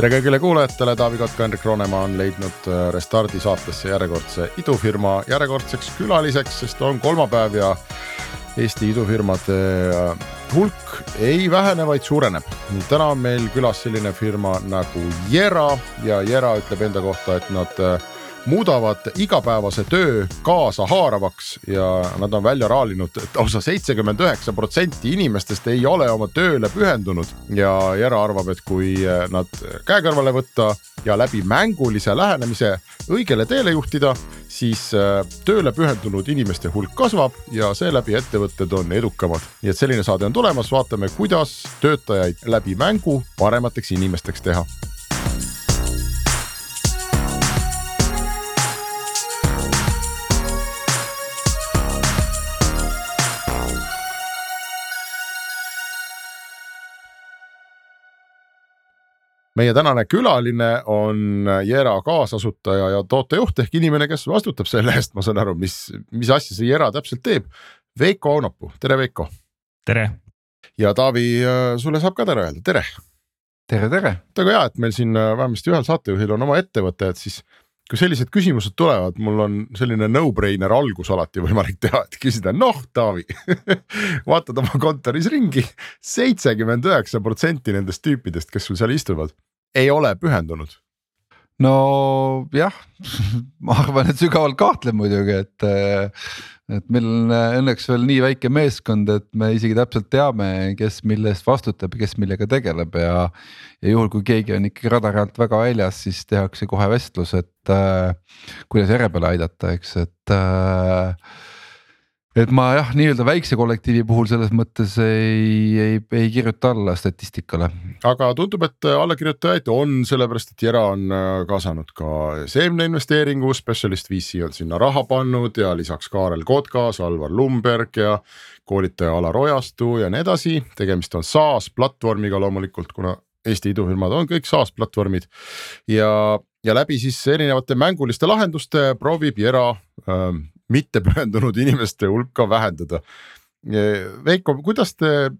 tere kõigile kuulajatele, Taavi Kotka, Hendrik Roonemaa on leidnud äh, Restardi saatesse järjekordse idufirma järjekordseks külaliseks, sest on kolmapäev ja Eesti idufirmade äh, hulk ei vähene, vaid suureneb. täna on meil külas selline firma nagu Jera ja Jera ütleb enda kohta, et nad äh, muudavad igapäevase töö kaasahaaravaks ja nad on välja raalinud, et lausa seitsekümmend üheksa protsenti inimestest ei ole oma tööle pühendunud ja Jera arvab, et kui nad käe kõrvale võtta ja läbi mängulise lähenemise õigele teele juhtida, siis äh, tööle pühendunud inimeste hulk kasvab ja seeläbi ettevõtted on edukamad. nii et selline saade on tulemas, vaatame, kuidas töötajaid läbi mängu paremateks inimesteks teha meie tänane külaline on Jera kaasasutaja ja tootejuht ehk inimene, kes vastutab selle eest, ma saan aru, mis, mis asja see Jera täpselt teeb. Veiko Aunapuu, tere Veiko. tere. ja Taavi, sulle saab ka tere öelda, tere. tere, tere. väga hea, et meil siin vähemasti ühel saatejuhil on oma ettevõte, et siis kui sellised küsimused tulevad, mul on selline no-brainer algus alati võimalik teha, et küsida, noh, Taavi vaatad oma kontoris ringi, seitsekümmend üheksa protsenti nendest tüüpidest, kes sul seal istuvad ei ole pühendunud? no jah ma arvan, et sügavalt kahtlen muidugi, et, et meil on õnneks veel nii väike meeskond, et me isegi täpselt teame, kes mille eest vastutab ja kes millega tegeleb ja. ja juhul, kui keegi on ikkagi radari alt väga väljas, siis tehakse kohe vestlus, et äh, kuidas järje peale aidata, eks, et äh, et ma jah, nii-öelda väikse kollektiivi puhul selles mõttes ei, ei, ei kirjuta alla statistikale. aga tundub, et allakirjutajaid on, sellepärast et Jera on äh, kaasanud ka seemneinvesteeringu spetsialist VC on sinna raha pannud ja lisaks Kaarel Kotkas, Alvar Lumberg ja koolitaja Alar Ojastu ja nii edasi. tegemist on SaaS platvormiga loomulikult, kuna Eesti idufirmad on kõik SaaS platvormid ja, ja läbi siis erinevate mänguliste lahenduste proovib Jera ähm, mittepühendunud inimeste hulka vähendada. Veiko, kuidas te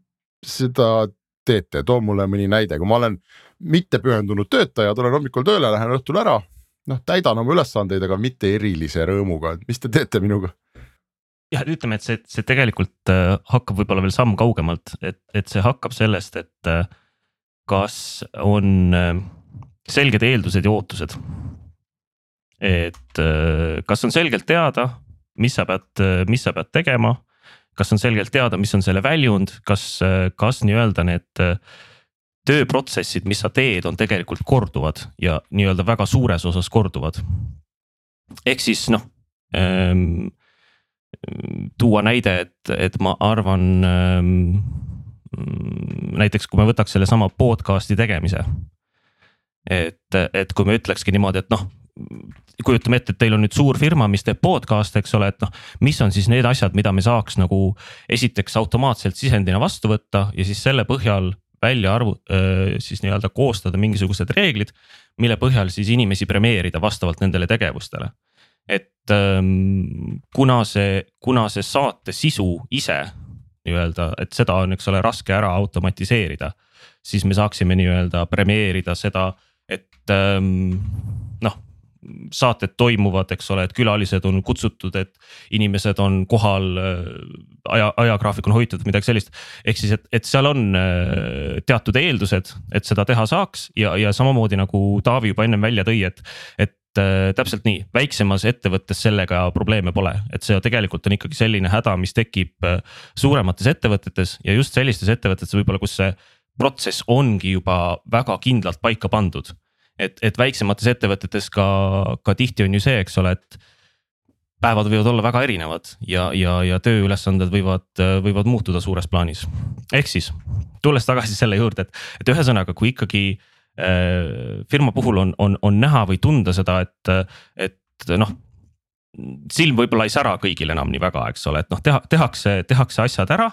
seda teete, too mulle mõni näide, kui ma olen mittepühendunud töötaja, tulen hommikul tööle, lähen õhtul ära, noh, täidan oma ülesandeid, aga mitte erilise rõõmuga, et mis te teete minuga? jah, ütleme, et see, see tegelikult äh, hakkab võib-olla veel samm kaugemalt, et, et see hakkab sellest, et äh, kas on äh, selged eeldused ja ootused. et kas on selgelt teada, mis sa pead, mis sa pead tegema. kas on selgelt teada, mis on selle väljund, kas, kas nii-öelda need tööprotsessid, mis sa teed, on tegelikult korduvad ja nii-öelda väga suures osas korduvad. ehk siis noh ähm,, tuua näide, et, et ma arvan ähm, näiteks kui me võtaks sellesama podcast'i tegemise. et, et kui me ütlekski niimoodi, et noh, kujutame ette, et teil on nüüd suur firma, mis teeb podcast'e, eks ole, et noh, mis on siis need asjad, mida me saaks nagu esiteks automaatselt sisendina vastu võtta ja siis selle põhjal välja arvu-, siis nii-öelda koostada mingisugused reeglid, mille põhjal siis inimesi premeerida vastavalt nendele tegevustele. et kuna see, kuna see saate sisu ise nii-öelda, et seda on, eks ole, raske ära automatiseerida, siis me saaksime nii-öelda premeerida seda, et saated toimuvad, eks ole, et külalised on kutsutud, et inimesed on kohal, äh, aja, ajagraafik on hoitud, midagi sellist. ehk siis, et, et seal on äh, teatud eeldused, et seda teha saaks ja, ja samamoodi nagu Taavi juba ennem välja tõi, et, et äh, täpselt nii, väiksemas ettevõttes sellega probleeme pole, et see tegelikult on ikkagi selline häda, mis tekib suuremates ettevõtetes ja just sellistes ettevõtetes võib-olla, kus see protsess ongi juba väga kindlalt paika pandud et, et väiksemates ettevõtetes ka, ka tihti on ju see, eks ole, et päevad võivad olla väga erinevad ja, ja, ja tööülesanded võivad, võivad muutuda suures plaanis. ehk siis tulles tagasi selle juurde, et, et ühesõnaga, kui ikkagi firma puhul on, on, on näha või tunda seda, et, et noh silm võib-olla ei sära kõigil enam nii väga, eks ole, et noh, teha, tehakse, tehakse asjad ära.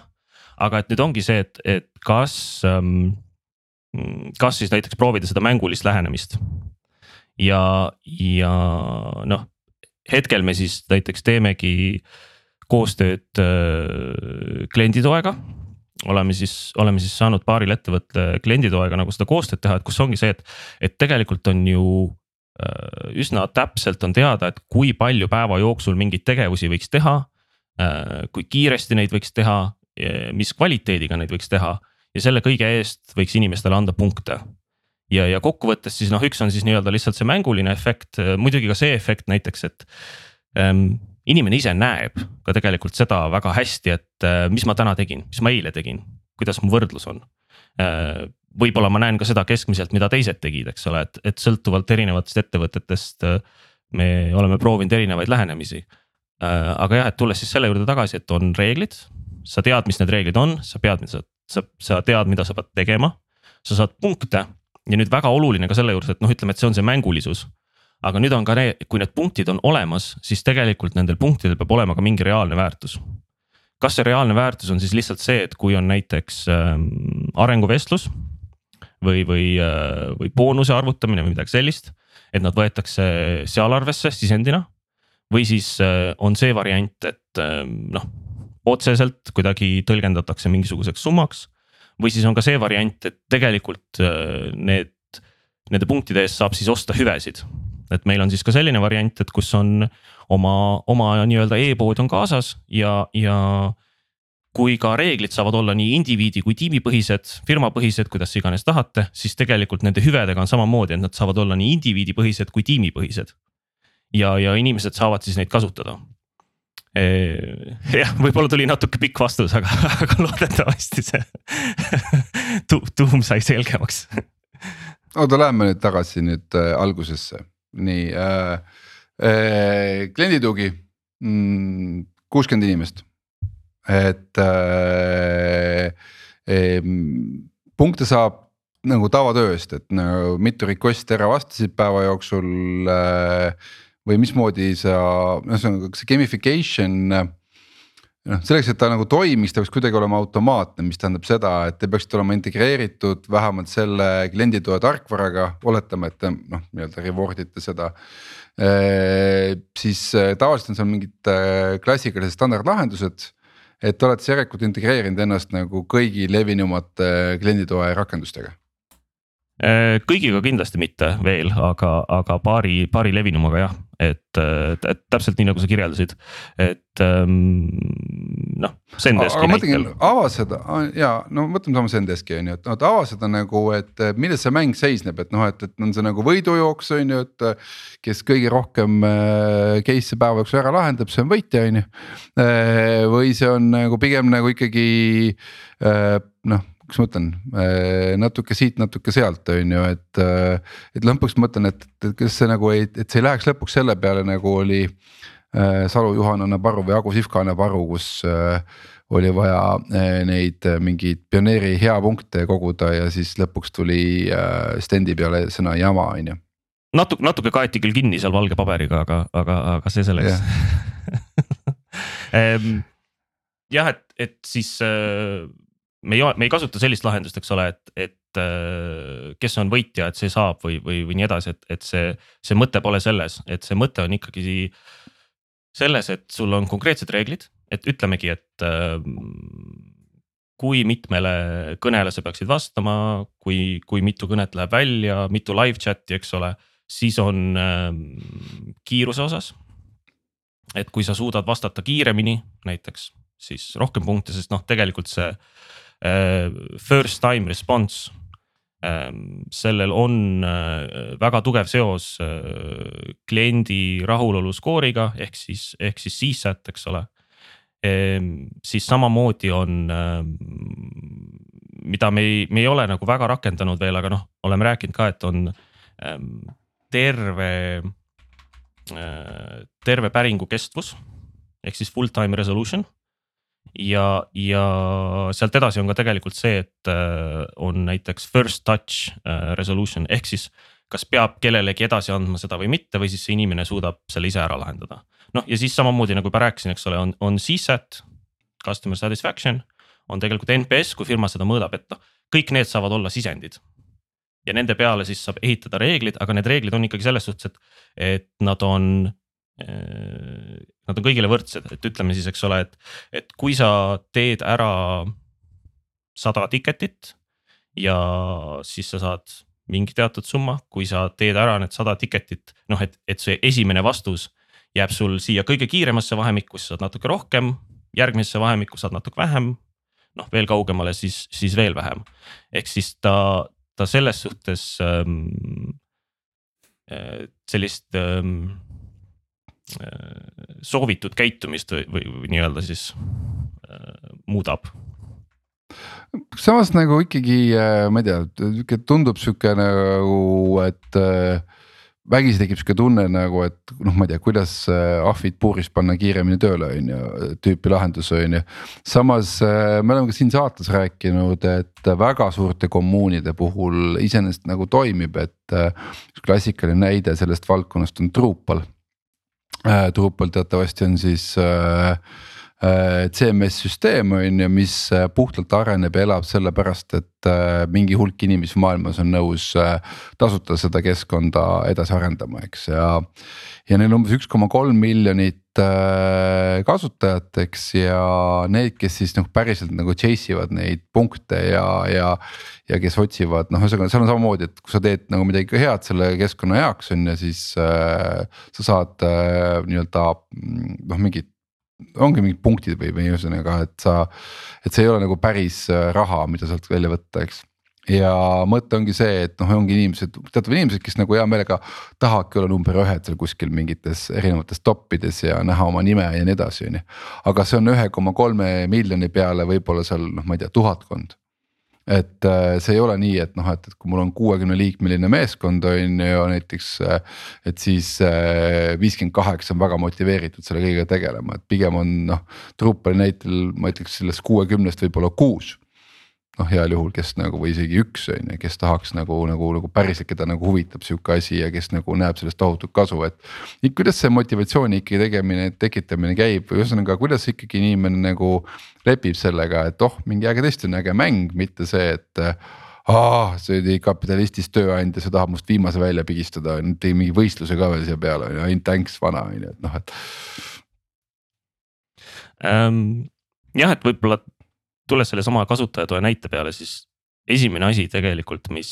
aga et nüüd ongi see, et, et kas ähm,, kas siis näiteks proovida seda mängulist lähenemist. ja, ja noh, hetkel me siis näiteks teemegi koostööd äh, klienditoega oleme siis, oleme siis saanud paaril ettevõtte klienditoega nagu seda koostööd teha, et kus ongi see, et, et tegelikult on ju Äh, üsna täpselt on teada, et kui palju päeva jooksul mingeid tegevusi võiks teha. Äh, kui kiiresti neid võiks teha, mis kvaliteediga neid võiks teha ja selle kõige eest võiks inimestele anda punkte. ja, ja kokkuvõttes siis noh, üks on siis nii-öelda lihtsalt see mänguline efekt, muidugi ka see efekt näiteks, et ähm, inimene ise näeb ka tegelikult seda väga hästi, et äh, mis ma täna tegin, mis ma eile tegin, kuidas mu võrdlus on äh, võib-olla ma näen ka seda keskmiselt, mida teised tegid, eks ole, et, et sõltuvalt erinevatest ettevõtetest äh, me oleme proovinud erinevaid lähenemisi. Äh, aga jah, et tulles siis selle juurde tagasi, et on reeglid, sa tead, mis need reeglid on, sa pead, sa, sa, sa tead, mida sa pead tegema. sa saad punkte ja nüüd väga oluline ka selle juures, et noh, ütleme, et see on see mängulisus. aga nüüd on ka need, kui need punktid on olemas, siis tegelikult nendel punktidel peab olema ka mingi reaalne väärtus kas see reaalne väärtus on siis lihtsalt see, et kui on näiteks äh, arenguvestlus või, või, äh, või boonuse arvutamine või midagi sellist. et nad võetakse seal arvesse sisendina. või siis äh, on see variant, et äh, noh, otseselt kuidagi tõlgendatakse mingisuguseks summaks. või siis on ka see variant, et tegelikult need, nende punktide eest saab siis osta hüvesid. et meil on siis ka selline variant, et kus on oma, oma nii-öelda e-pood on kaasas ja, ja kui ka reeglid saavad olla nii indiviidi kui tiimipõhised, firmapõhised, kuidas iganes tahate, siis tegelikult nende hüvedega on samamoodi, et nad saavad olla nii indiviidipõhised kui tiimipõhised. ja, ja inimesed saavad siis neid kasutada. Jah, võib-olla tuli natuke pikk vastus, aga, aga loodetavasti see tuum sai selgemaks. oota, läheme nüüd tagasi nüüd äh, algusesse, nii äh, äh, klienditugi mm, kuuskümmend inimest et äh, äh, punkte saab nagu tavatöö eest, et nagu mitu request'i ära vastasid päeva jooksul äh,. Või mismoodi sa, ühesõnaga see gamification noh, selleks, et ta nagu toimiks, ta peaks kuidagi olema automaatne, mis tähendab seda, et te peaksite olema integreeritud vähemalt selle klienditoe tarkvaraga, oletame, et te noh, nii-öelda reward ite seda e,. siis äh, tavaliselt on seal mingid äh, klassikalised standardlahendused et olete sa järelikult integreerinud ennast nagu kõigi levinumate klienditoe rakendustega? Kõigiga kindlasti mitte veel, aga, aga paari, paari levinumaga jah, et, et täpselt nii nagu sa kirjeldasid, et ähm, noh. aga mõtlengi ava seda ja no mõtleme sama Zendeski on ju, et ava seda nagu, et milles see mäng seisneb, et noh, et, et on see nagu võidujooks on ju, et. kes kõige rohkem äh, case'e päeva jooksul ära lahendab, see on võitja on ju. Äh, või see on nagu pigem nagu ikkagi noh kuidas ma ütlen, äh, natuke siit, natuke sealt, on ju, et. Äh, et lõpuks ma mõtlen, et, et kas see nagu ei, et see ei läheks lõpuks selle peale, nagu oli äh, Salu Juhan annab aru või Agu Sihvka annab aru, kus oli vaja neid mingeid pioneeri hea punkte koguda ja siis lõpuks tuli stendi peale sõna jama, on ju natuke, natuke kaeti küll kinni seal valge paberiga, aga, aga, aga see selleks jah, et, et siis me ei, me ei kasuta sellist lahendust, eks ole, et, et äh, kes on võitja, et see saab või, või, või nii edasi, et, et see, see mõte pole selles, et see mõte on ikkagi selles, et sul on konkreetsed reeglid, et ütlemegi, et äh, kui mitmele kõnele sa peaksid vastama, kui, kui mitu kõnet läheb välja, mitu live chat'i, eks ole, siis on äh, kiiruse osas. et kui sa suudad vastata kiiremini näiteks, siis rohkem punkte, sest noh, tegelikult see first time response ähm, sellel on äh, väga tugev seos äh, kliendi rahulolu skooriga ehk siis, ehk siis CSAT, eks ole. Ehm, siis samamoodi on, ähm, mida me ei, me ei ole nagu väga rakendanud veel, aga noh, oleme rääkinud ka, et on ähm, terve, terve päringu kestvus ehk siis full time resolution ja, ja sealt edasi on ka tegelikult see, et äh, on näiteks first touch äh, resolution ehk siis kas peab kellelegi edasi andma seda või mitte, või siis see inimene suudab selle ise ära lahendada. noh, ja siis samamoodi nagu ma rääkisin, eks ole, on, on CSAT, customer satisfaction, on tegelikult NPS, kui firma seda mõõdab, et noh, kõik need saavad olla sisendid. ja nende peale siis saab ehitada reeglid, aga need reeglid on ikkagi selles suhtes, et, et nad on Nad on kõigile võrdsed, et ütleme siis, eks ole, et, et kui sa teed ära sada ticket'it ja siis sa saad mingi teatud summa, kui sa teed ära need sada ticket'it, noh, et, et see esimene vastus jääb sul siia kõige kiiremasse vahemikku, siis saad natuke rohkem, järgmisesse vahemikku saad natuke vähem. noh, veel kaugemale, siis, siis veel vähem. ehk siis ta, ta selles suhtes ähm, äh, sellist ähm, äh, soovitud käitumist või, või, või nii-öelda siis äh, muudab samas nagu ikkagi, äh, ma ei tea, tundub sihuke nagu, et äh, vägisi tekib sihuke tunne nagu, et noh, ma ei tea, kuidas äh, ahvid puurist panna kiiremini tööle, on ju, tüüpi lahendus, on ju. samas me oleme ka siin saates rääkinud, et väga suurte kommuunide puhul iseenesest nagu toimib, et. klassikaline näide sellest valdkonnast on Drupal. Drupal teatavasti on siis äh, Äh, CMS süsteem on ju, mis äh, puhtalt areneb ja elab sellepärast, et äh, mingi hulk inimesi maailmas on nõus tasuta seda keskkonda edasi arendama, eks ja. ja neil on umbes üks koma kolm miljonit kasutajat, eks ja need, kes siis noh, päriselt nagu chase ivad neid punkte ja, ja. ja kes otsivad, noh, ühesõnaga seal on samamoodi, et kui sa teed nagu midagi head selle keskkonna heaks on ju, siis äh, sa saad äh, nii-öelda noh, mingit ongi mingid punktid või, või ühesõnaga, et sa, et see ei ole nagu päris äh, raha, mida sealt välja võtta, eks ja mõte ongi see, et noh, ongi inimesed, teatavad inimesed, kes nagu hea meelega tahavadki olla number ühed seal kuskil mingites erinevates top ides ja näha oma nime ja nii edasi, on ju. aga see on ühe koma kolme miljoni peale võib-olla seal noh, ma ei tea, tuhatkond et äh, see ei ole nii, et noh, et, et kui mul on kuuekümne liikmeline meeskond on ju näiteks. Äh, et siis äh, viiskümmend kaheksa on väga motiveeritud selle kõigega tegelema, et pigem on noh, Drupali näitel ma ütleks sellest kuuekümnest võib-olla kuus noh, heal juhul, kes nagu või isegi üks on ju, kes tahaks nagu, nagu, nagu päriselt, keda nagu huvitab sihuke asi ja kes nagu näeb sellest tohutut kasu, et. kuidas see motivatsiooni ikkagi tegemine, tekitamine käib või ühesõnaga, kuidas ikkagi inimene nagu lepib sellega, et oh, mingi äge tõesti on äge mäng, mitte see, et aa, see oli kapitalistist tööandja, see tahab must viimase välja pigistada, tegi mingi võistluse ka veel siia peale, on ju, ainult thanks vana on ju, et noh, et ähm,. jah, et võib-olla tulles sellesama kasutajatoe näite peale, siis esimene asi tegelikult, mis,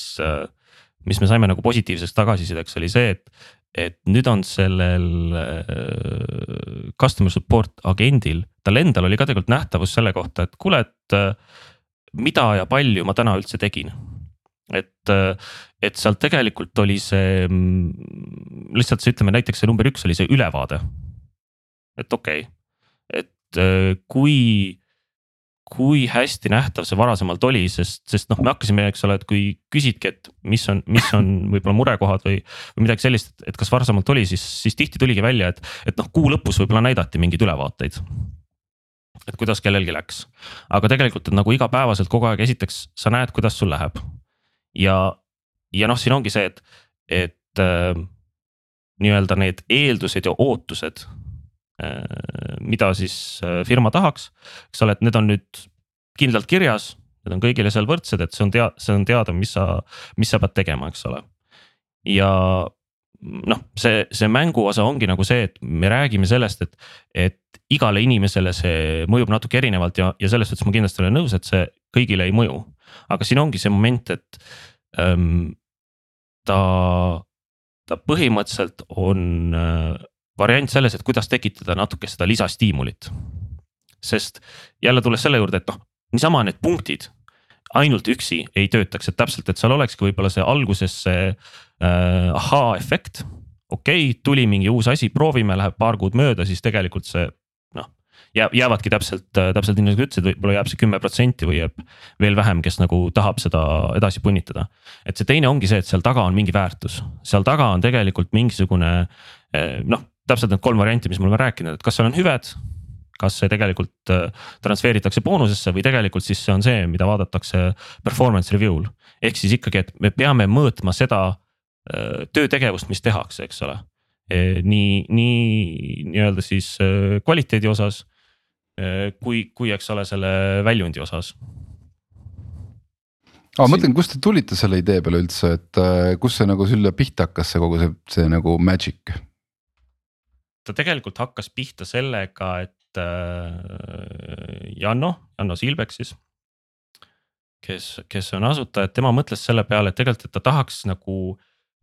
mis me saime nagu positiivseks tagasisideks, oli see, et, et nüüd on sellel äh, customer support agendil, tal endal oli ka tegelikult nähtavus selle kohta, et kuule, et äh, mida ja palju ma täna üldse tegin et, äh, et sealt tegelikult oli see mm, lihtsalt see, ütleme näiteks see number üks oli see ülevaade. et okei okay., et kui kui hästi nähtav see varasemalt oli, sest, sest noh, me hakkasime, eks ole, et kui küsidki, et mis on, mis on võib-olla murekohad või. või midagi sellist, et kas varasemalt oli, siis, siis tihti tuligi välja, et, et noh, kuu lõpus võib-olla näidati mingeid ülevaateid. et kuidas kellelgi läks, aga tegelikult, et nagu igapäevaselt kogu aeg, esiteks sa näed, kuidas sul läheb. ja, ja noh, siin ongi see, et, et äh, nii-öelda need eeldused ja ootused mida siis äh, firma tahaks, eks ole, et need on nüüd kindlalt kirjas, need on kõigile seal võrdsed, et see on tea-, see on teada, mis sa, mis sa pead tegema, eks ole. ja noh, see, see mängu osa ongi nagu see, et me räägime sellest, et, et igale inimesele see mõjub natuke erinevalt ja, ja selles suhtes ma kindlasti olen nõus, et see kõigile ei mõju. aga siin ongi see moment, et ähm, ta, ta põhimõtteliselt on äh, variant selles, et kuidas tekitada natuke seda lisastiimulit. sest jälle tulles selle juurde, et noh, niisama need punktid ainult üksi ei töötaks, et täpselt, et seal olekski võib-olla see alguses see äh, ahaa-efekt. okei okay,, tuli mingi uus asi, proovime, läheb paar kuud mööda, siis tegelikult see noh. jääb, jäävadki täpselt, täpselt nii nagu sa ütlesid, võib-olla jääb see kümme protsenti või jääb veel vähem, kes nagu tahab seda edasi punnitada. et see teine ongi see, et seal taga on mingi väärtus, seal taga on tegelikult mingisugune eh, noh täpselt need kolm varianti, mis me oleme rääkinud, et kas seal on hüved, kas see tegelikult äh, transfeeritakse boonusesse või tegelikult siis see on see, mida vaadatakse performance review'l. ehk siis ikkagi, et me peame mõõtma seda äh, töötegevust, mis tehakse, eks ole. E, nii, nii nii-öelda siis äh, kvaliteedi osas kui, kui eks ole selle väljundi osas aga ma mõtlen, kust te tulite selle idee peale üldse, et kus see nagu sülle pihta hakkas, see kogu see, see nagu magic? Ta tegelikult hakkas pihta sellega, et äh, Janno, Janno Silbek siis. kes, kes on asutaja, tema mõtles selle peale, et tegelikult, et ta tahaks nagu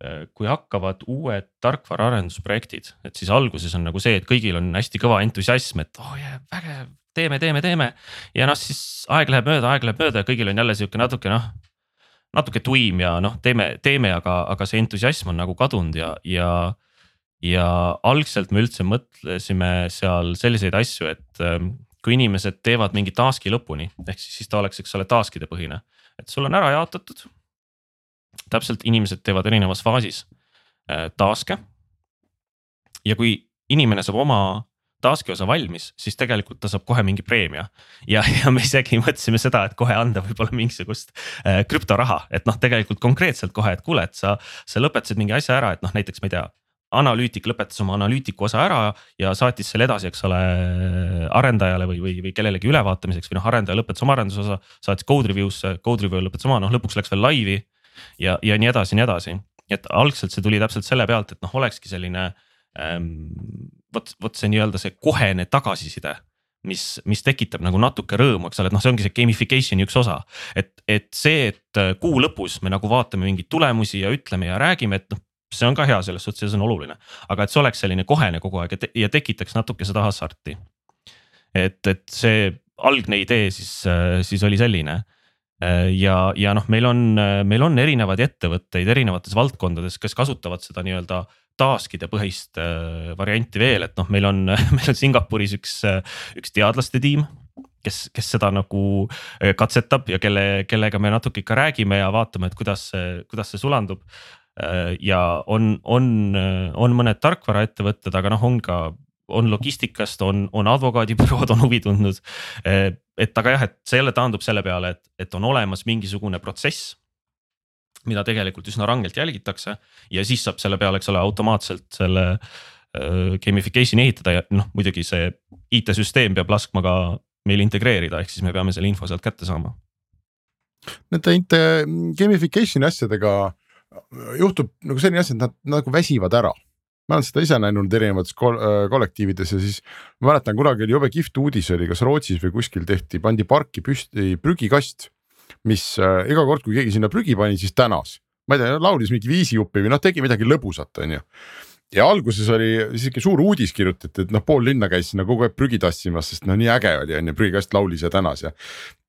äh, kui hakkavad uued tarkvaraarendusprojektid, et siis alguses on nagu see, et kõigil on hästi kõva entusiasm, et oh yeah, vägev, teeme, teeme, teeme. ja noh, siis aeg läheb mööda, aeg läheb mööda ja kõigil on jälle sihuke natuke noh, natuke tuim ja noh, teeme, teeme, aga, aga see entusiasm on nagu kadunud ja, ja ja algselt me üldse mõtlesime seal selliseid asju, et ähm, kui inimesed teevad mingi task'i lõpuni, ehk siis, siis ta oleks, eks ole, task'ide põhine, et sul on ära jaotatud. täpselt inimesed teevad erinevas faasis äh, task'e. ja kui inimene saab oma task'i osa valmis, siis tegelikult ta saab kohe mingi preemia. ja, ja me isegi mõtlesime seda, et kohe anda võib-olla mingisugust äh, krüptoraha, et noh, tegelikult konkreetselt kohe, et kuule, et sa, sa lõpetasid mingi asja ära, et noh, näiteks ma ei tea analüütik lõpetas oma analüütiku osa ära ja saatis selle edasi, eks ole, arendajale või, või, või kellelegi ülevaatamiseks või noh, arendaja lõpetas oma arendusosa, saatis code review'sse, code review lõpetas oma, noh lõpuks läks veel laivi. ja, ja nii edasi, nii edasi, et algselt see tuli täpselt selle pealt, et noh, olekski selline ähm,. vot, vot see nii-öelda see kohene tagasiside mis, mis tekitab nagu natuke rõõmu, eks ole, et noh, see ongi see gamification'i üks osa. et, et see, et kuu lõpus me nagu vaatame mingeid tulemusi ja ütleme ja räägime, et noh, see on ka hea selles suhtes ja see on oluline, aga et see oleks selline kohene kogu aeg ja, te ja tekitaks natuke seda hasarti. et, et see algne idee siis, siis oli selline ja, ja noh, meil on, meil on erinevaid ettevõtteid erinevates valdkondades, kes kasutavad seda nii-öelda task'ide põhist varianti veel, et noh, meil on, meil on Singapuris üks, üks teadlaste tiim kes, kes seda nagu katsetab ja kelle, kellega me natuke ikka räägime ja vaatame, et kuidas see, kuidas see sulandub. Äh, ja on, on, on mõned tarkvaraettevõtted, aga noh, on ka, on logistikast, on, on advokaadibürood on huvi tundnud. Äh, et aga jah, et see jälle taandub selle peale, et, et on olemas mingisugune protsess mida tegelikult üsna rangelt jälgitakse ja siis saab selle peale, eks ole, automaatselt selle äh, gamification'i ehitada ja noh, muidugi see IT-süsteem peab laskma ka meil integreerida, ehk siis me peame selle info sealt kätte saama. Nende gamification'i asjadega juhtub nagu selline asi, et nad nagu väsivad ära ma olen seda ise näinud erinevates kol äh, kollektiivides ja siis ma mäletan, kunagi oli jube kihvt uudis oli, kas Rootsis või kuskil tehti, pandi parki püsti prügikast. mis äh, iga kord, kui keegi sinna prügi pani, siis tänas, ma ei tea, laulis mingi viisijupi või noh, tegi midagi lõbusat, on ju ja alguses oli sihuke suur uudis kirjutati, et noh, pool linna käis sinna kogu aeg prügi tassimas, sest noh, nii äge oli, on ju, prügikast laulis ja tänas ja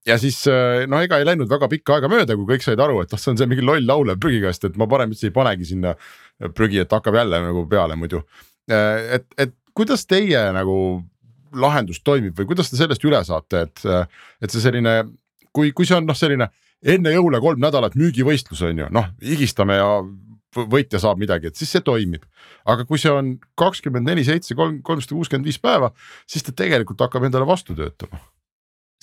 ja siis äh, no ega ei läinud väga pikka aega mööda, kui kõik said aru, et noh, see on see mingi loll laulev prügikast, et ma parem üldse ei panegi sinna prügi, et hakkab jälle nagu peale muidu. Äh, et, et kuidas teie nagu lahendus toimib või kuidas te sellest üle saate, et, et see selline, kui, kui see on noh, selline enne jõule kolm nädalat müügivõistlus on ju, noh higistame ja võitja saab midagi, et siis see toimib. aga kui see on kakskümmend neli, seitse, kolm, kolmsada kuuskümmend viis päeva, siis ta tegelikult hakkab endale vastu töötama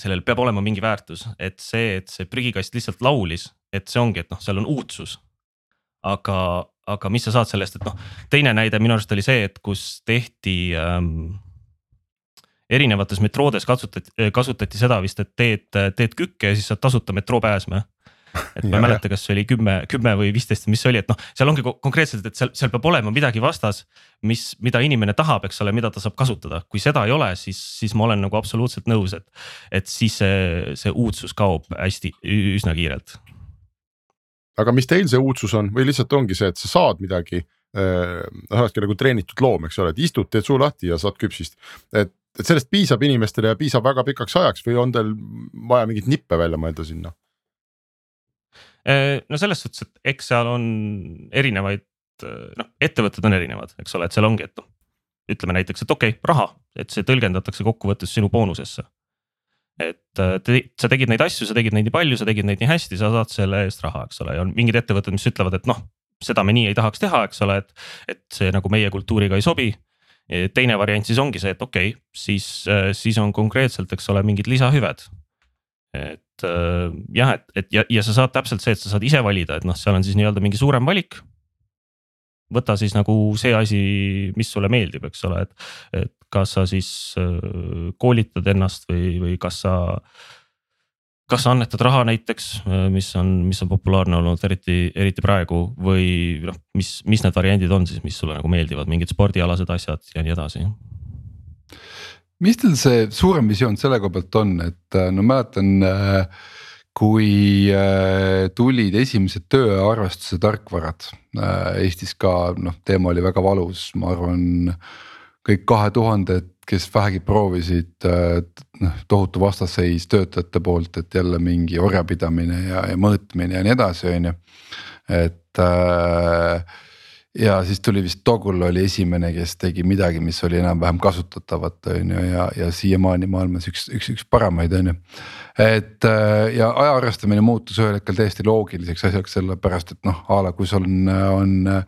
sellel peab olema mingi väärtus, et see, et see prügikast lihtsalt laulis, et see ongi, et noh, seal on uudsus. aga, aga mis sa saad sellest, et noh, teine näide minu arust oli see, et kus tehti ähm, erinevates metroodes kasutati, kasutati seda vist, et teed, teed kükke ja siis saad tasuta metroo pääsme et ma ei mäleta, kas see oli kümme, kümme või viisteist, mis see oli, et noh, seal ongi konkreetselt, et seal, seal peab olema midagi vastas. mis, mida inimene tahab, eks ole, mida ta saab kasutada, kui seda ei ole, siis, siis ma olen nagu absoluutselt nõus, et. et siis see, see uudsus kaob hästi, üsna kiirelt. aga mis teil see uudsus on või lihtsalt ongi see, et sa saad midagi äh,. sa oledki nagu treenitud loom, eks ole, et istud, teed suu lahti ja saad küpsist, et et sellest piisab inimestele ja piisab väga pikaks ajaks või on teil vaja mingeid nippe välja mõelda sinna? Äh, no selles suhtes, et eks seal on erinevaid, äh, noh, ettevõtted on erinevad, eks ole, et seal ongi, et noh. ütleme näiteks, et okei okay,, raha, et see tõlgendatakse kokkuvõttes sinu boonusesse. et äh, te, sa tegid neid asju, sa tegid neid nii palju, sa tegid neid nii hästi, sa saad selle eest raha, eks ole, ja on mingid ettevõtted, mis ütlevad, et noh, seda me nii ei tahaks teha, eks ole, et. et see nagu meie kultuuriga ei sobi teine variant siis ongi see, et okei okay,, siis, siis on konkreetselt, eks ole, mingid lisahüved. Et jah, et, et ja, ja sa saad täpselt see, et sa saad ise valida, et noh, seal on siis nii-öelda mingi suurem valik võta siis nagu see asi, mis sulle meeldib, eks ole, et, et kas sa siis koolitad ennast või, või kas sa kas sa annetad raha näiteks, mis on, mis on populaarne olnud eriti, eriti praegu või noh, mis, mis need variandid on siis, mis sulle nagu meeldivad, mingid spordialased asjad ja nii edasi? Mis teil see suurem visioon selle koha pealt on, et no mäletan äh, kui äh, tulid esimesed tööarvestuse tarkvarad äh, Eestis ka noh, teema oli väga valus, ma arvan. kõik kahe tuhanded, kes vähegi proovisid, äh, noh tohutu vastasseis töötajate poolt, et jälle mingi orjapidamine ja, ja mõõtmine ja nii edasi, on ju, et äh, ja siis tuli vist Toggle oli esimene, kes tegi midagi, mis oli enam-vähem kasutatavat, on ju, ja, ja siiamaani maailmas üks, üks, üks paremaid, on ju et äh, ja aja arvestamine muutus ühel hetkel täiesti loogiliseks asjaks, sellepärast et noh, a la kui sul on, on äh,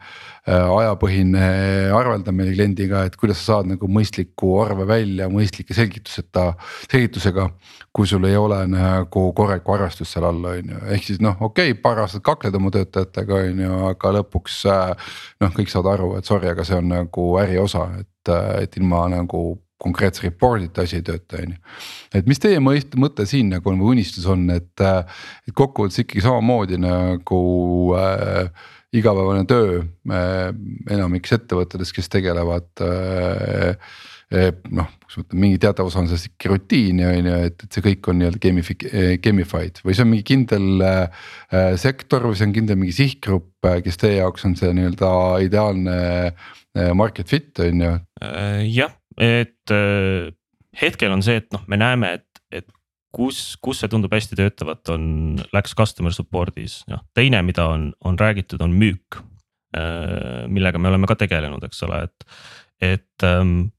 ajapõhine arveldamine kliendiga, et kuidas sa saad nagu mõistliku arve välja mõistlike selgituseta, selgitusega. kui sul ei ole nagu korralikku arvestust seal all, on ju, ehk siis noh, okei okay,, paar aastat kakled oma töötajatega, on ju, aga lõpuks äh, noh, kõik saavad aru, et sorry, aga see on nagu äri osa, et, et ilma nagu konkreetse report'ita asi ei tööta, on ju. et mis teie mõte siin nagu on või unistus on, et, et kokkuvõttes ikkagi samamoodi nagu äh, igapäevane töö äh, enamikus ettevõtetes, kes tegelevad äh, äh noh, kuidas ma ütlen, mingi teatav osa on sellest ikkagi rutiini on ju, et, et see kõik on nii-öelda gamifi-, gamified või see on mingi kindel äh, sektor või see on kindel mingi sihtgrupp, äh, kes teie jaoks on see nii-öelda ideaalne äh, market fit on ju? jah, et äh, hetkel on see, et noh, me näeme, et, et kus, kus see tundub hästi töötavat, on, läks customer support'is, noh teine, mida on, on räägitud, on müük. Äh, millega me oleme ka tegelenud, eks ole, et, et ähm,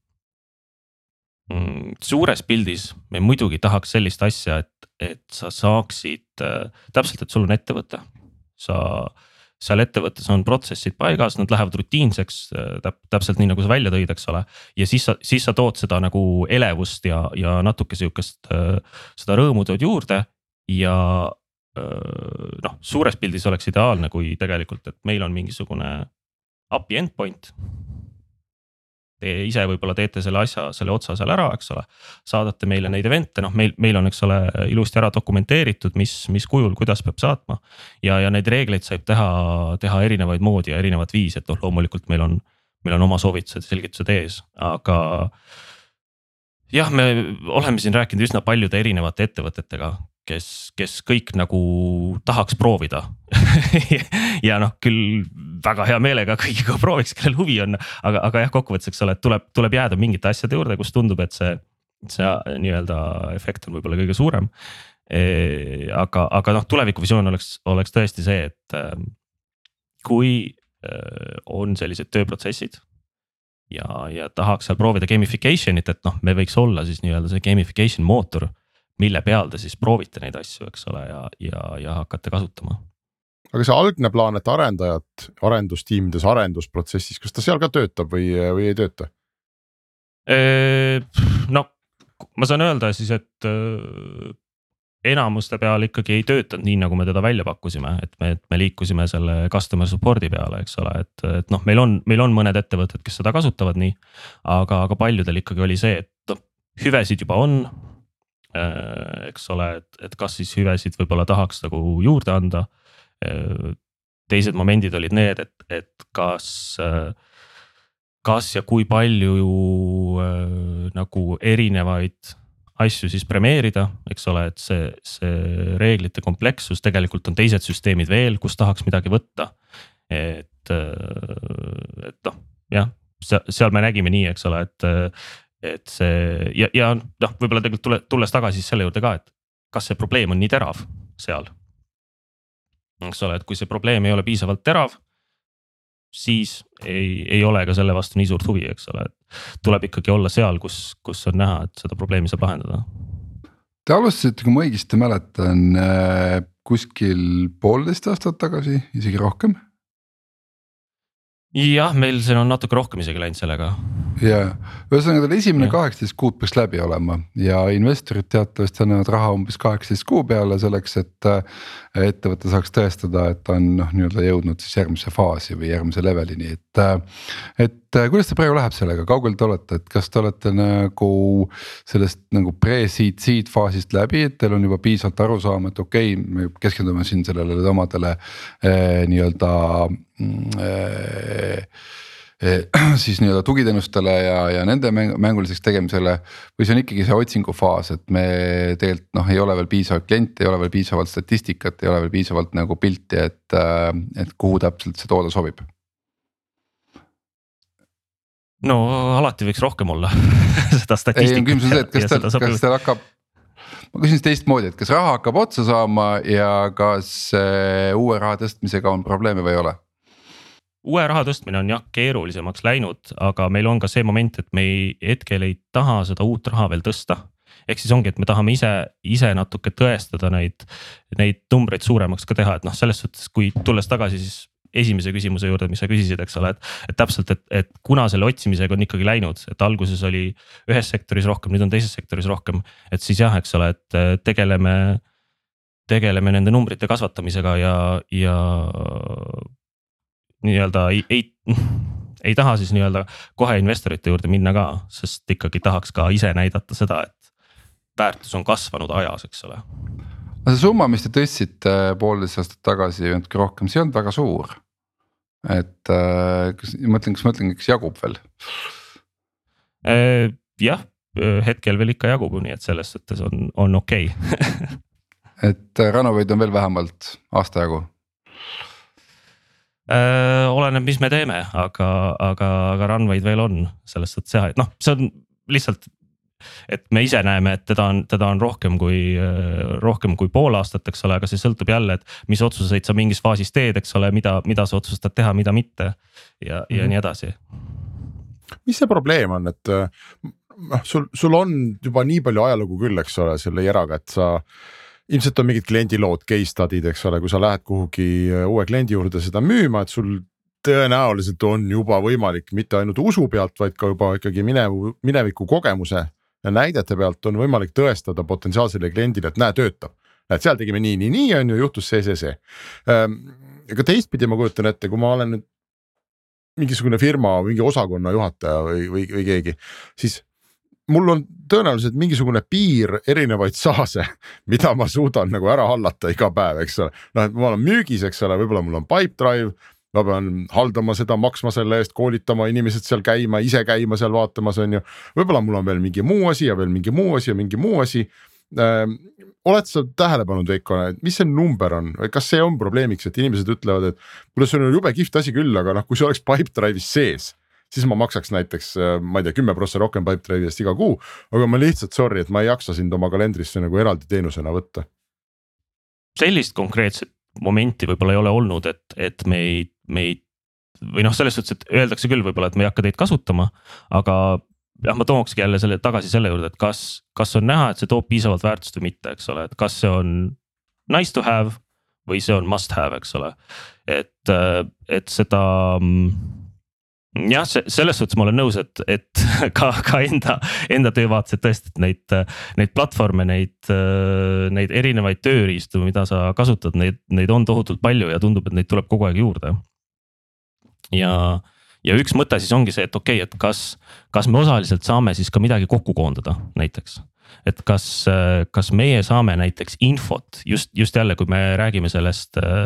mm, suures pildis me muidugi tahaks sellist asja, et, et sa saaksid äh, täpselt, et sul on ettevõte, sa seal ettevõttes on protsessid paigas, nad lähevad rutiinseks täp, täpselt nii, nagu sa välja tõid, eks ole. ja siis sa, siis sa tood seda nagu elevust ja, ja natuke sihukest seda rõõmu tood juurde ja noh, suures pildis oleks ideaalne, kui tegelikult, et meil on mingisugune API endpoint Teie ise võib-olla teete selle asja, selle otsa seal ära, eks ole. saadate meile neid event'e, noh, meil, meil on, eks ole, ilusti ära dokumenteeritud, mis, mis kujul, kuidas peab saatma. ja, ja neid reegleid saab teha, teha erinevaid moodi ja erinevat viisi, et noh, loomulikult meil on, meil on oma soovitused ja selgitused ees, aga jah, me oleme siin rääkinud üsna paljude erinevate ettevõtetega, kes, kes kõik nagu tahaks proovida ja noh, küll väga hea meelega kõigiga prooviks, kellel huvi on, aga, aga jah, kokkuvõttes, eks ole, tuleb, tuleb jääda mingite asjade juurde, kus tundub, et see, see nii-öelda efekt on võib-olla kõige suurem e,. aga, aga noh, tulevikuvisioon oleks, oleks tõesti see, et ähm, kui äh, on sellised tööprotsessid ja, ja tahaks seal proovida gamification'it, et noh, me võiks olla siis nii-öelda see gamification mootor mille peal te siis proovite neid asju, eks ole, ja, ja, ja hakkate kasutama. aga see algne plaan, et arendajad arendustiimides, arendusprotsessis, kas ta seal ka töötab või, või ei tööta? no ma saan öelda siis, et enamuste peal ikkagi ei töötanud nii, nagu me teda välja pakkusime, et me, me liikusime selle customer support'i peale, eks ole, et, et noh, meil on, meil on mõned ettevõtted, kes seda kasutavad nii. aga, aga paljudel ikkagi oli see, et noh, hüvesid juba on, eks ole, et, et kas siis hüvesid võib-olla tahaks nagu juurde anda. Äh, teised momendid olid need, et, et kas, äh, kas ja kui palju nagu erinevaid asju siis premeerida, eks ole, et see, see reeglite komplekssus, tegelikult on teised süsteemid veel, kus tahaks midagi võtta. et, et noh, jah, seal me nägime nii, eks ole, et, et see ja, ja noh, võib-olla tegelikult tule, tulles tagasi selle juurde ka, et kas see probleem on nii terav seal. eks ole, et kui see probleem ei ole piisavalt terav, siis ei, ei ole ka selle vastu nii suurt huvi, eks ole, et tuleb ikkagi olla seal, kus, kus on näha, et seda probleemi saab lahendada. Te alustasite, kui ma õigesti mäletan, äh, kuskil poolteist aastat tagasi, isegi rohkem. jah, meil siin on natuke rohkem isegi läinud sellega ja ühesõnaga tal esimene kaheksateist kuud peaks läbi olema ja investorid teatavasti annavad raha umbes kaheksateist kuu peale selleks, et. ettevõte saaks tõestada, et ta on noh, nii-öelda jõudnud siis järgmisse faasi või järgmise levelini, et. et kuidas teil praegu läheb sellega, kaugel te olete, et kas te olete nagu sellest nagu pre-seed, seed faasist läbi, et teil on juba piisavalt arusaam, et okei okay,, me keskendume siin sellele omadele eh, nii-öelda Eh, siis nii-öelda tugiteenustele ja, ja nende mänguliseks tegemisele. või see on ikkagi see otsingufaas, et me tegelikult noh, ei ole veel piisavalt kliente, ei ole veel piisavalt statistikat, ei ole veel piisavalt nagu pilti, et, äh, et kuhu täpselt see toode sobib no alati võiks rohkem olla seda statistikat. küsimus on see, et kas teil, kas teil hakkab, ma küsin siis teistmoodi, et kas raha hakkab otsa saama ja kas äh, uue raha tõstmisega on probleeme või ei ole? Uue raha tõstmine on jah keerulisemaks läinud, aga meil on ka see moment, et me ei, hetkel ei taha seda uut raha veel tõsta. ehk siis ongi, et me tahame ise, ise natuke tõestada neid, neid numbreid suuremaks ka teha, et noh, selles suhtes, kui tulles tagasi siis esimese küsimuse juurde, mis sa küsisid, eks ole, et, et täpselt, et, et kuna selle otsimisega on ikkagi läinud, et alguses oli ühes sektoris rohkem, nüüd on teises sektoris rohkem, et siis jah, eks ole, et tegeleme tegeleme nende numbrite kasvatamisega ja, ja nii-öelda ei, ei, ei taha siis nii-öelda kohe investorite juurde minna ka, sest ikkagi tahaks ka ise näidata seda, et väärtus on kasvanud ajas, eks ole. no see summa, mis te tõstsite poolteist aastat tagasi või natuke rohkem, see ei olnud väga suur. et äh, kas mõtlen, kas ma ütlen, kas jagub veel? Äh, jah, hetkel veel ikka jagub, nii et selles suhtes on, on okei okay. et äh, Ranovaid on veel vähemalt aasta jagu Äh, oleneb, mis me teeme, aga, aga, aga runway'd veel on selles suhtes jah, et noh, see on lihtsalt. et me ise näeme, et teda on, teda on rohkem kui, rohkem kui pool aastat, eks ole, aga see sõltub jälle, et mis otsuseid sa mingis faasis teed, eks ole, mida, mida sa otsustad teha, mida mitte ja mm, -hmm. ja mhm. nii edasi. mis see probleem on, et noh, sul, sul on juba nii palju ajalugu küll, eks ole, selle Yeraga, et sa ilmselt on mingid kliendilood, case study'd, eks ole, kui sa lähed kuhugi äh, uue kliendi juurde seda müüma, et sul tõenäoliselt on juba võimalik mitte ainult usu pealt, vaid ka juba ikkagi minevu, mineviku kogemuse ja näidete pealt on võimalik tõestada potentsiaalsele kliendile, et näe, töötab. et seal tegime nii, nii, nii on ju, juhtus see, see, see. Ehm, aga teistpidi ma kujutan ette, kui ma olen nüüd mingisugune firma, mingi osakonna juhataja või, või, või keegi, siis mul on tõenäoliselt mingisugune piir erinevaid saase, mida ma suudan nagu ära hallata iga päev, eks ole. noh, et ma olen müügis, eks ole, võib-olla mul on Pipedrive, ma pean haldama seda, maksma selle eest, koolitama inimesed seal käima, ise käima seal vaatamas, on ju. võib-olla mul on veel mingi muu asi ja veel mingi muu asi ja mingi muu asi ähm,. oled sa tähele pannud, Veiko, et mis see number on või kas see on probleemiks, et inimesed ütlevad, et kuule, see on jube kihvt asi küll, aga noh, kui see oleks Pipedrive'is sees siis ma maksaks näiteks, äh, ma ei tea, kümme prossa rohkem Pipedrive'i eest iga kuu. aga ma lihtsalt sorry, et ma ei jaksa sind oma kalendrisse nagu eraldi teenusena võtta. sellist konkreetset momenti võib-olla ei ole olnud, et, et me ei, me ei või noh, selles suhtes, et öeldakse küll võib-olla, et me ei hakka teid kasutama, aga jah, ma tookski jälle selle tagasi selle juurde, et kas, kas on näha, et see toob piisavalt väärtust või mitte, eks ole, et kas see on nice to have või see on must have, eks ole. et, et seda mm, jah, selles suhtes ma olen nõus, et, et ka, ka enda, enda töö vaates, et tõesti, et neid, neid platvorme, neid, neid erinevaid tööriistu, mida sa kasutad, neid, neid on tohutult palju ja tundub, et neid tuleb kogu aeg juurde. ja, ja üks mõte siis ongi see, et okei okay,, et kas, kas me osaliselt saame siis ka midagi kokku koondada näiteks et kas, kas meie saame näiteks infot just, just jälle, kui me räägime sellest äh,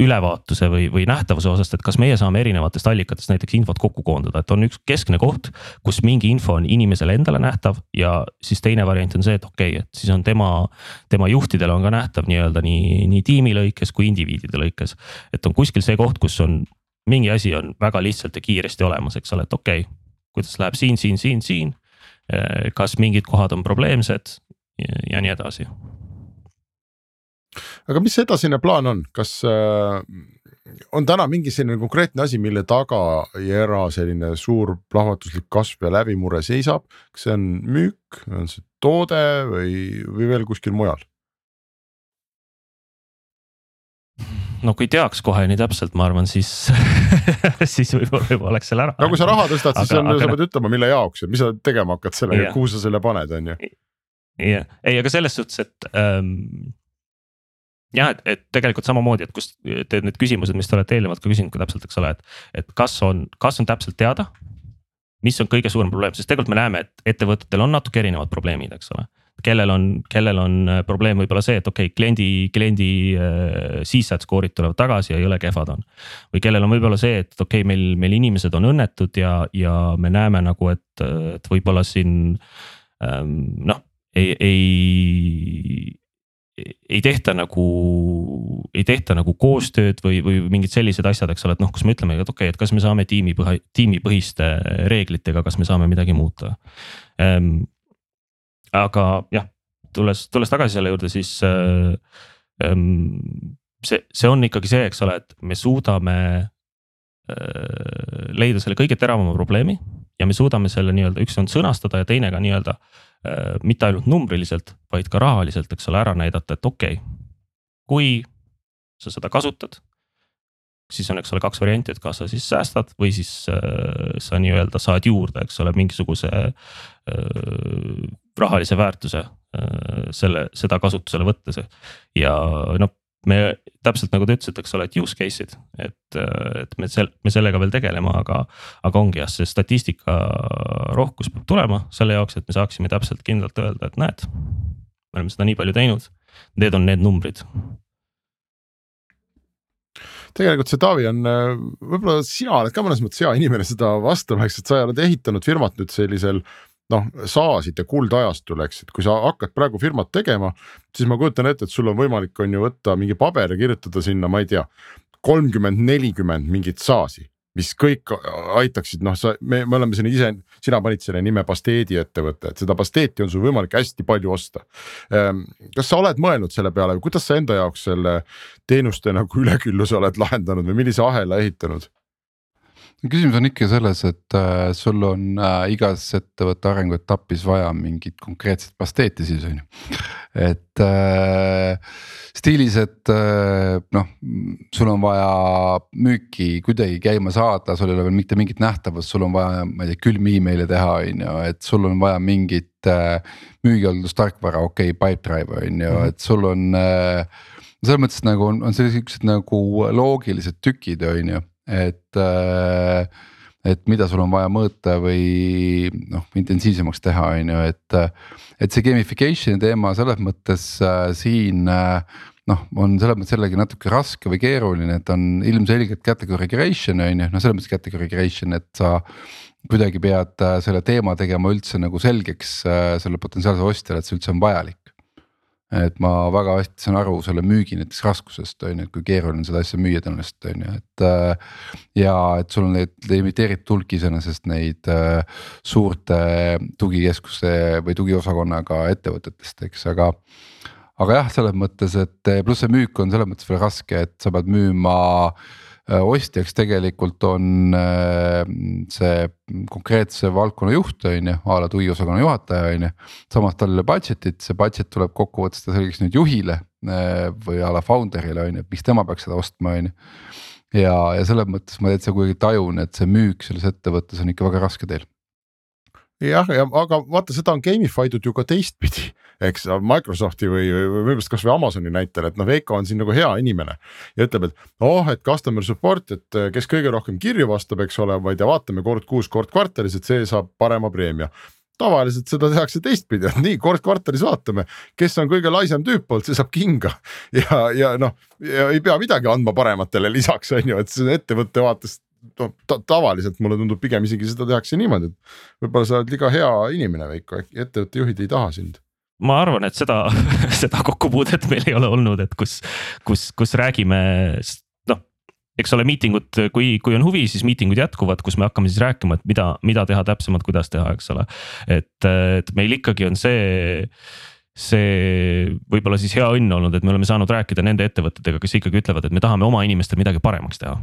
ülevaatuse või, või nähtavuse osast, et kas meie saame erinevatest allikatest näiteks infot kokku koondada, et on üks keskne koht, kus mingi info on inimesele endale nähtav ja siis teine variant on see, et okei okay,, et siis on tema, tema juhtidele on ka nähtav nii-öelda nii, nii tiimi lõikes kui indiviidide lõikes. et on kuskil see koht, kus on mingi asi on väga lihtsalt ja kiiresti olemas, eks ole, et okei okay,, kuidas läheb siin, siin, siin, siin Äh, kas mingid kohad on probleemsed ja, ja nii edasi. aga mis edasine plaan on, kas äh, on täna mingi selline konkreetne asi, mille taga Jera selline suur plahvatuslik kasv ja läbimurre seisab, kas see on müük, on see toode või, või veel kuskil mujal? No kui teaks kohe nii täpselt, ma arvan, siis siis võib-olla juba oleks selle ära. no kui sa raha tõstad, siis Aga- on, aga sa pead ütlema, mille jaoks ja mis sa tegema hakkad sellega Jah. kuhu sa selle paned, on ju. jah, ei, aga selles suhtes, et ähm, jah, et, et tegelikult samamoodi, et kust te need küsimused, mis te olete eelnevalt ka küsinud ka täpselt, eks ole, et, et kas on, kas on täpselt teada. mis on kõige suurem probleem, sest tegelikult me näeme, et ettevõtetel on natuke erinevad probleemid, eks ole. Kellel on, kellel on äh, probleem võib-olla see, et okei okay,, kliendi, kliendi äh, CSAT score'id tulevad tagasi ja jõle kehvad on. või kellel on võib-olla see, et okei okay,, meil, meil inimesed on õnnetud ja, ja me näeme nagu, et, et võib-olla siin ähm, noh, ei, ei ei tehta nagu, ei tehta nagu koostööd või, või mingid sellised asjad, eks ole, et noh, kus me ütleme, et okei okay,, et kas me saame tiimipõhi, tiimipõhiste reeglitega, kas me saame midagi muuta ähm,. Aga jah, tulles, tulles tagasi selle juurde, siis äh, ähm, see, see on ikkagi see, eks ole, et me suudame äh, leida selle kõige teravama probleemi ja me suudame selle nii-öelda, üks on sõnastada ja teine ka nii-öelda äh, mitte ainult numbriliselt, vaid ka rahaliselt, eks ole, ära näidata, et okei okay,. kui sa seda kasutad, siis on, eks ole, kaks varianti, et kas sa siis säästad või siis äh, sa nii-öelda saad juurde, eks ole, mingisuguse äh, rahalise väärtuse äh, selle, seda kasutusele võttes ja noh me täpselt nagu te ütlesite, eks ole, et use case'id, et, et me sel-, me sellega veel tegeleme, aga. aga ongi jah, see statistika rohkus peab tulema selle jaoks, et me saaksime täpselt kindlalt öelda, et näed. me oleme seda nii palju teinud, need on need numbrid. tegelikult see Taavi on, võib-olla sina oled ka mõnes mõttes hea inimene seda vastama, eks, et sa oled ehitanud firmat nüüd sellisel noh, saasite kuldajastul, eks, et kui sa hakkad praegu firmat tegema, siis ma kujutan ette, et sul on võimalik, on ju võtta mingi paber ja kirjutada sinna, ma ei tea, kolmkümmend, nelikümmend mingit saasi mis kõik aitaksid, noh, sa, me, me oleme siin ise, sina panid selle nime Pasteedi ettevõte, et seda pasteeti on sul võimalik hästi palju osta. kas sa oled mõelnud selle peale kuidas sa enda jaoks selle teenuste nagu ülekülluse oled lahendanud või millise ahela ehitanud? Küsimus on ikka selles, et äh, sul on äh, igas ettevõtte arenguetapis vaja mingit konkreetset pasteeti siis on ju. et äh, stiilis, et äh, noh, sul on vaja müüki kuidagi käima saada, sul ei ole veel mitte mingit nähtavust, sul on vaja, ma ei tea, külmi email'e teha, on ju, et sul on vaja mingit äh, müügihaldustarkvara, okei okay,, Pipedrive on ju, et sul on äh, selles mõttes nagu on, on sellised nagu loogilised tükid, on ju et, et mida sul on vaja mõõta või noh, intensiivsemaks teha, on ju, et. et see gamification'i teema selles mõttes äh, siin äh, noh, on selles mõttes jällegi natuke raske või keeruline, et on ilmselgelt category creation on ju, noh, selles mõttes category creation, et sa kuidagi pead äh, selle teema tegema üldse nagu selgeks äh, selle potentsiaalsele ostjale, et see üldse on vajalik et ma väga hästi saan aru selle müügi näiteks raskusest on ju, et kui keeruline seda asja müüa tõenäoliselt on ju, et. äh, ja et sul on neid limiteeritud hulk iseenesest neid äh, suurte tugikeskuste või tugiosakonnaga ettevõtetest, eks, aga. aga jah, selles mõttes, et pluss see müük on selles mõttes veel raske, et sa pead müüma äh, ostjaks tegelikult on äh, see konkreetse valdkonna juht on ju, a la tugiosakonna juhataja on ju. samas tal ei ole budget'it, see budget tuleb kokkuvõttes ta selgeks nüüd juhile äh, või a la founder'ile on ju, et miks tema peaks seda ostma, on ju. ja, ja selles mõttes ma täitsa kuidagi tajun, et see müük selles ettevõttes on ikka väga raske teil jah, ja aga vaata, seda on gamify dud ju ka teistpidi, eks Microsofti või, või võib-olla kasvõi Amazoni näitel, et noh, Veiko on siin nagu hea inimene. ja ütleb, et oh, et customer support, et kes kõige rohkem kirju vastab, eks ole, ma ei tea, vaatame kord kuus, kord kvartalis, et see saab parema preemia tavaliselt seda tehakse teistpidi, et nii kord kvartalis vaatame, kes on kõige laisem tüüp olnud, see saab kinga. ja, ja noh, ei pea midagi andma parematele lisaks on ju, et see ettevõtte vaatest no ta, tavaliselt mulle tundub pigem isegi seda tehakse niimoodi, et võib-olla sa oled liiga hea inimene, Veiko, äkki ettevõtte juhid ei taha sind ma arvan, et seda, seda kokkupuudet meil ei ole olnud, et kus, kus, kus räägime, noh. eks ole, miitingud, kui, kui on huvi, siis miitingud jätkuvad, kus me hakkame siis rääkima, et mida, mida teha täpsemalt, kuidas teha, eks ole. et, et meil ikkagi on see see võib-olla siis hea õnn olnud, et me oleme saanud rääkida nende ettevõtetega, kes ikkagi ütlevad, et me tahame oma inimestel midagi paremaks teha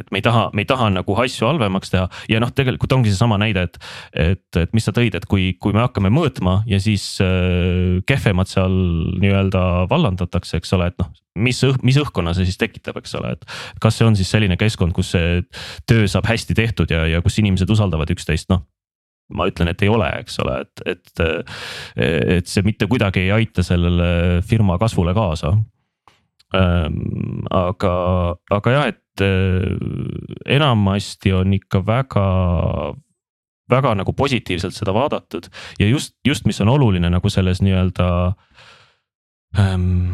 et me ei taha, me ei taha nagu asju halvemaks teha ja noh, tegelikult ongi seesama näide, et, et, et mis sa tõid, et kui, kui me hakkame mõõtma ja siis äh, kehvemad seal nii-öelda vallandatakse, eks ole, et noh. mis mis õhkkonna see siis tekitab, eks ole, et kas see on siis selline keskkond, kus see töö saab hästi tehtud ja, ja kus inimesed usaldavad üksteist, noh ma ütlen, et ei ole, eks ole, et, et, et see mitte kuidagi ei aita sellele firma kasvule kaasa. Ähm, aga, aga jah, et enamasti on ikka väga, väga nagu positiivselt seda vaadatud ja just, just, mis on oluline nagu selles nii-öelda ähm,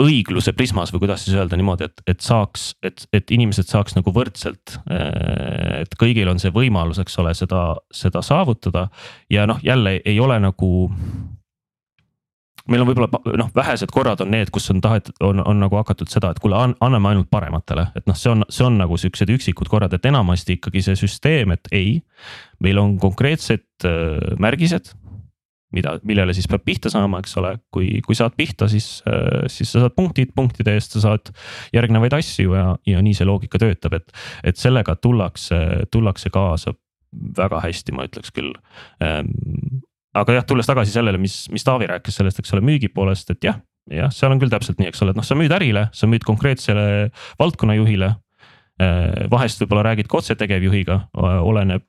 õigluse prismas või kuidas siis öelda niimoodi, et, et saaks, et, et inimesed saaks nagu võrdselt. Äh, et kõigil on see võimalus, eks ole, seda, seda saavutada ja noh, jälle ei ole nagu meil on võib-olla noh, vähesed korrad on need, kus on tahetud, on, on nagu hakatud seda, et kuule, anname ainult parematele, et noh, see on, see on nagu siuksed üksikud korrad, et enamasti ikkagi see süsteem, et ei. meil on konkreetsed äh, märgised, mida, millele siis peab pihta saama, eks ole, kui, kui saad pihta, siis äh,, siis sa saad punktid, punktide eest sa saad järgnevaid asju ja, ja nii see loogika töötab, et, et sellega tullakse, tullakse kaasa väga hästi, ma ütleks küll ähm, aga jah, tulles tagasi sellele, mis, mis Taavi rääkis sellest, eks ole, müügi poolest, et jah, jah, seal on küll täpselt nii, eks ole, et noh, sa müüd ärile, sa müüd konkreetsele valdkonnajuhile. Äh, vahest võib-olla räägid ka otse tegevjuhiga, oleneb,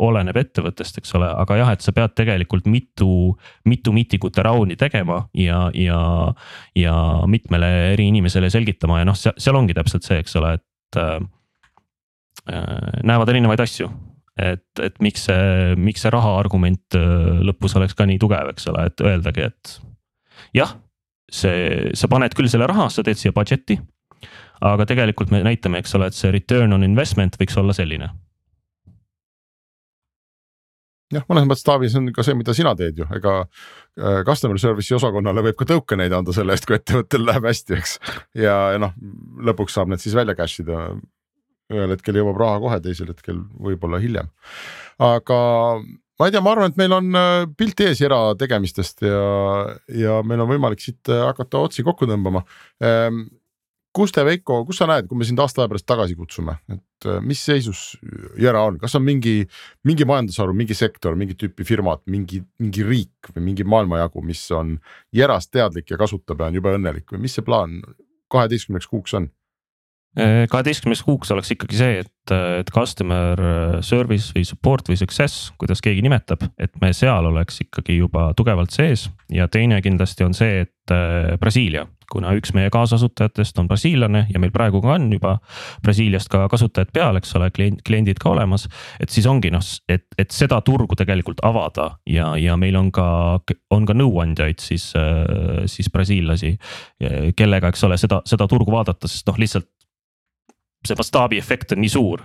oleneb ettevõttest, eks ole, aga jah, et sa pead tegelikult mitu, mitu mitikute rauni tegema ja, ja, ja mitmele eri inimesele selgitama ja noh, seal ongi täpselt see, eks ole, et äh, näevad erinevaid asju et, et miks see, miks see raha argument äh, lõpus oleks ka nii tugev, eks ole, et öeldagi, et jah, see, sa paned küll selle raha, sa teed siia budget'i. aga tegelikult me näitame, eks ole, et see return on investment võiks olla selline jah, mõnes mõttes Taavi, see on ka see, mida sina teed ju, ega äh, customer service'i osakonnale võib ka tõukeneid anda selle eest, kui ettevõttel läheb hästi, eks. ja, ja noh, lõpuks saab need siis välja cash ida ühel hetkel jõuab raha kohe, teisel hetkel võib-olla hiljem. aga ma ei tea, ma arvan, et meil on äh, pilt ees erategemistest ja, ja meil on võimalik siit äh, hakata otsi kokku tõmbama. Ehm, kus te, Veiko, kus sa näed, kui me sind aasta aja pärast tagasi kutsume, et äh, mis seisus Jera on, kas on mingi, mingi majandusharu, mingi sektor, mingi tüüpi firmad, mingi, mingi riik või mingi maailmajagu, mis on Jerast teadlik ja kasutab ja on jube õnnelik või mis see plaan kaheteistkümneks kuuks on? Äh, kaheteistkümneks kuuks oleks ikkagi see, et, et customer service või support või success, kuidas keegi nimetab, et me seal oleks ikkagi juba tugevalt sees. ja teine kindlasti on see, et äh, Brasiilia, kuna üks meie kaasasutajatest on brasiillane ja meil praegu ka on juba Brasiiliast ka kasutajad peal, eks ole, klient, kliendid ka olemas. et siis ongi noh, et, et seda turgu tegelikult avada ja, ja meil on ka, on ka nõuandjaid siis, äh, siis brasiillasi. kellega, eks ole, seda, seda turgu vaadata, sest noh, lihtsalt see mastaabiefekt on nii suur,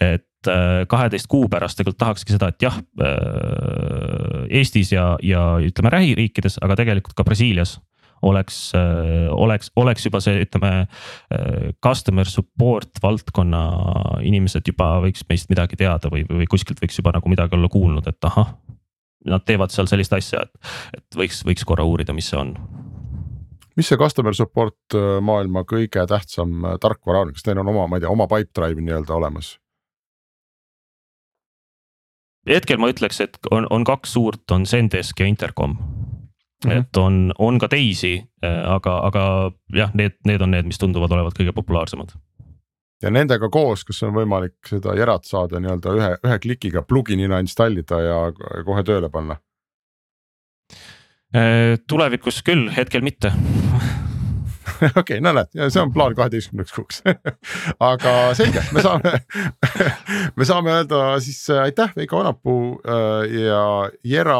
et äh, kaheteist kuu pärast tegelikult tahakski seda, et jah, äh, Eestis ja, ja ütleme lähiriikides, aga tegelikult ka Brasiilias oleks, äh, oleks, oleks juba see, ütleme. Customer support valdkonna inimesed juba võiks meist midagi teada või, või kuskilt võiks juba nagu midagi olla kuulnud, et ahah. Nad teevad seal sellist asja, et, et võiks, võiks korra uurida, mis see on mis see customer support äh, maailma kõige tähtsam äh, tarkvara on, kas neil on oma, ma ei tea, oma Pipedrive nii-öelda olemas? hetkel ma ütleks, et on, on kaks suurt, on Zendesk ja Intercom mm. -hmm. et on, on ka teisi, äh, aga, aga jah, need, need on need, mis tunduvad olevat kõige populaarsemad. ja nendega koos, kas on võimalik seda Jerat saada nii-öelda ühe, ühe klikiga pluginina installida ja kohe tööle panna? Äh, tulevikus küll, hetkel mitte okei okay,, no näed, see on plaan kaheteistkümneks kuuks aga selge, me saame me saame öelda siis äh, aitäh, Veiko Vanapuu äh, ja Jera.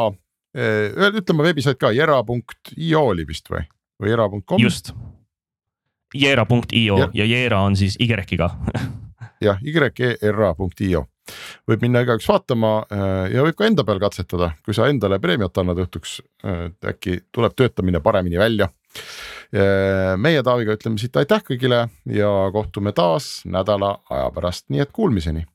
ütleme veebisait ka, jera.io oli vist või, või jera.com? just, jera.io ja. ja Jera on siis Y-iga jah, Y-E-R-A.io võib minna igaüks vaatama äh, ja võib ka enda peal katsetada, kui sa endale preemiat annad õhtuks, äh, äkki tuleb töötamine paremini välja. Äh, meie Taaviga ütleme siit aitäh kõigile ja kohtume taas nädala aja pärast, nii et kuulmiseni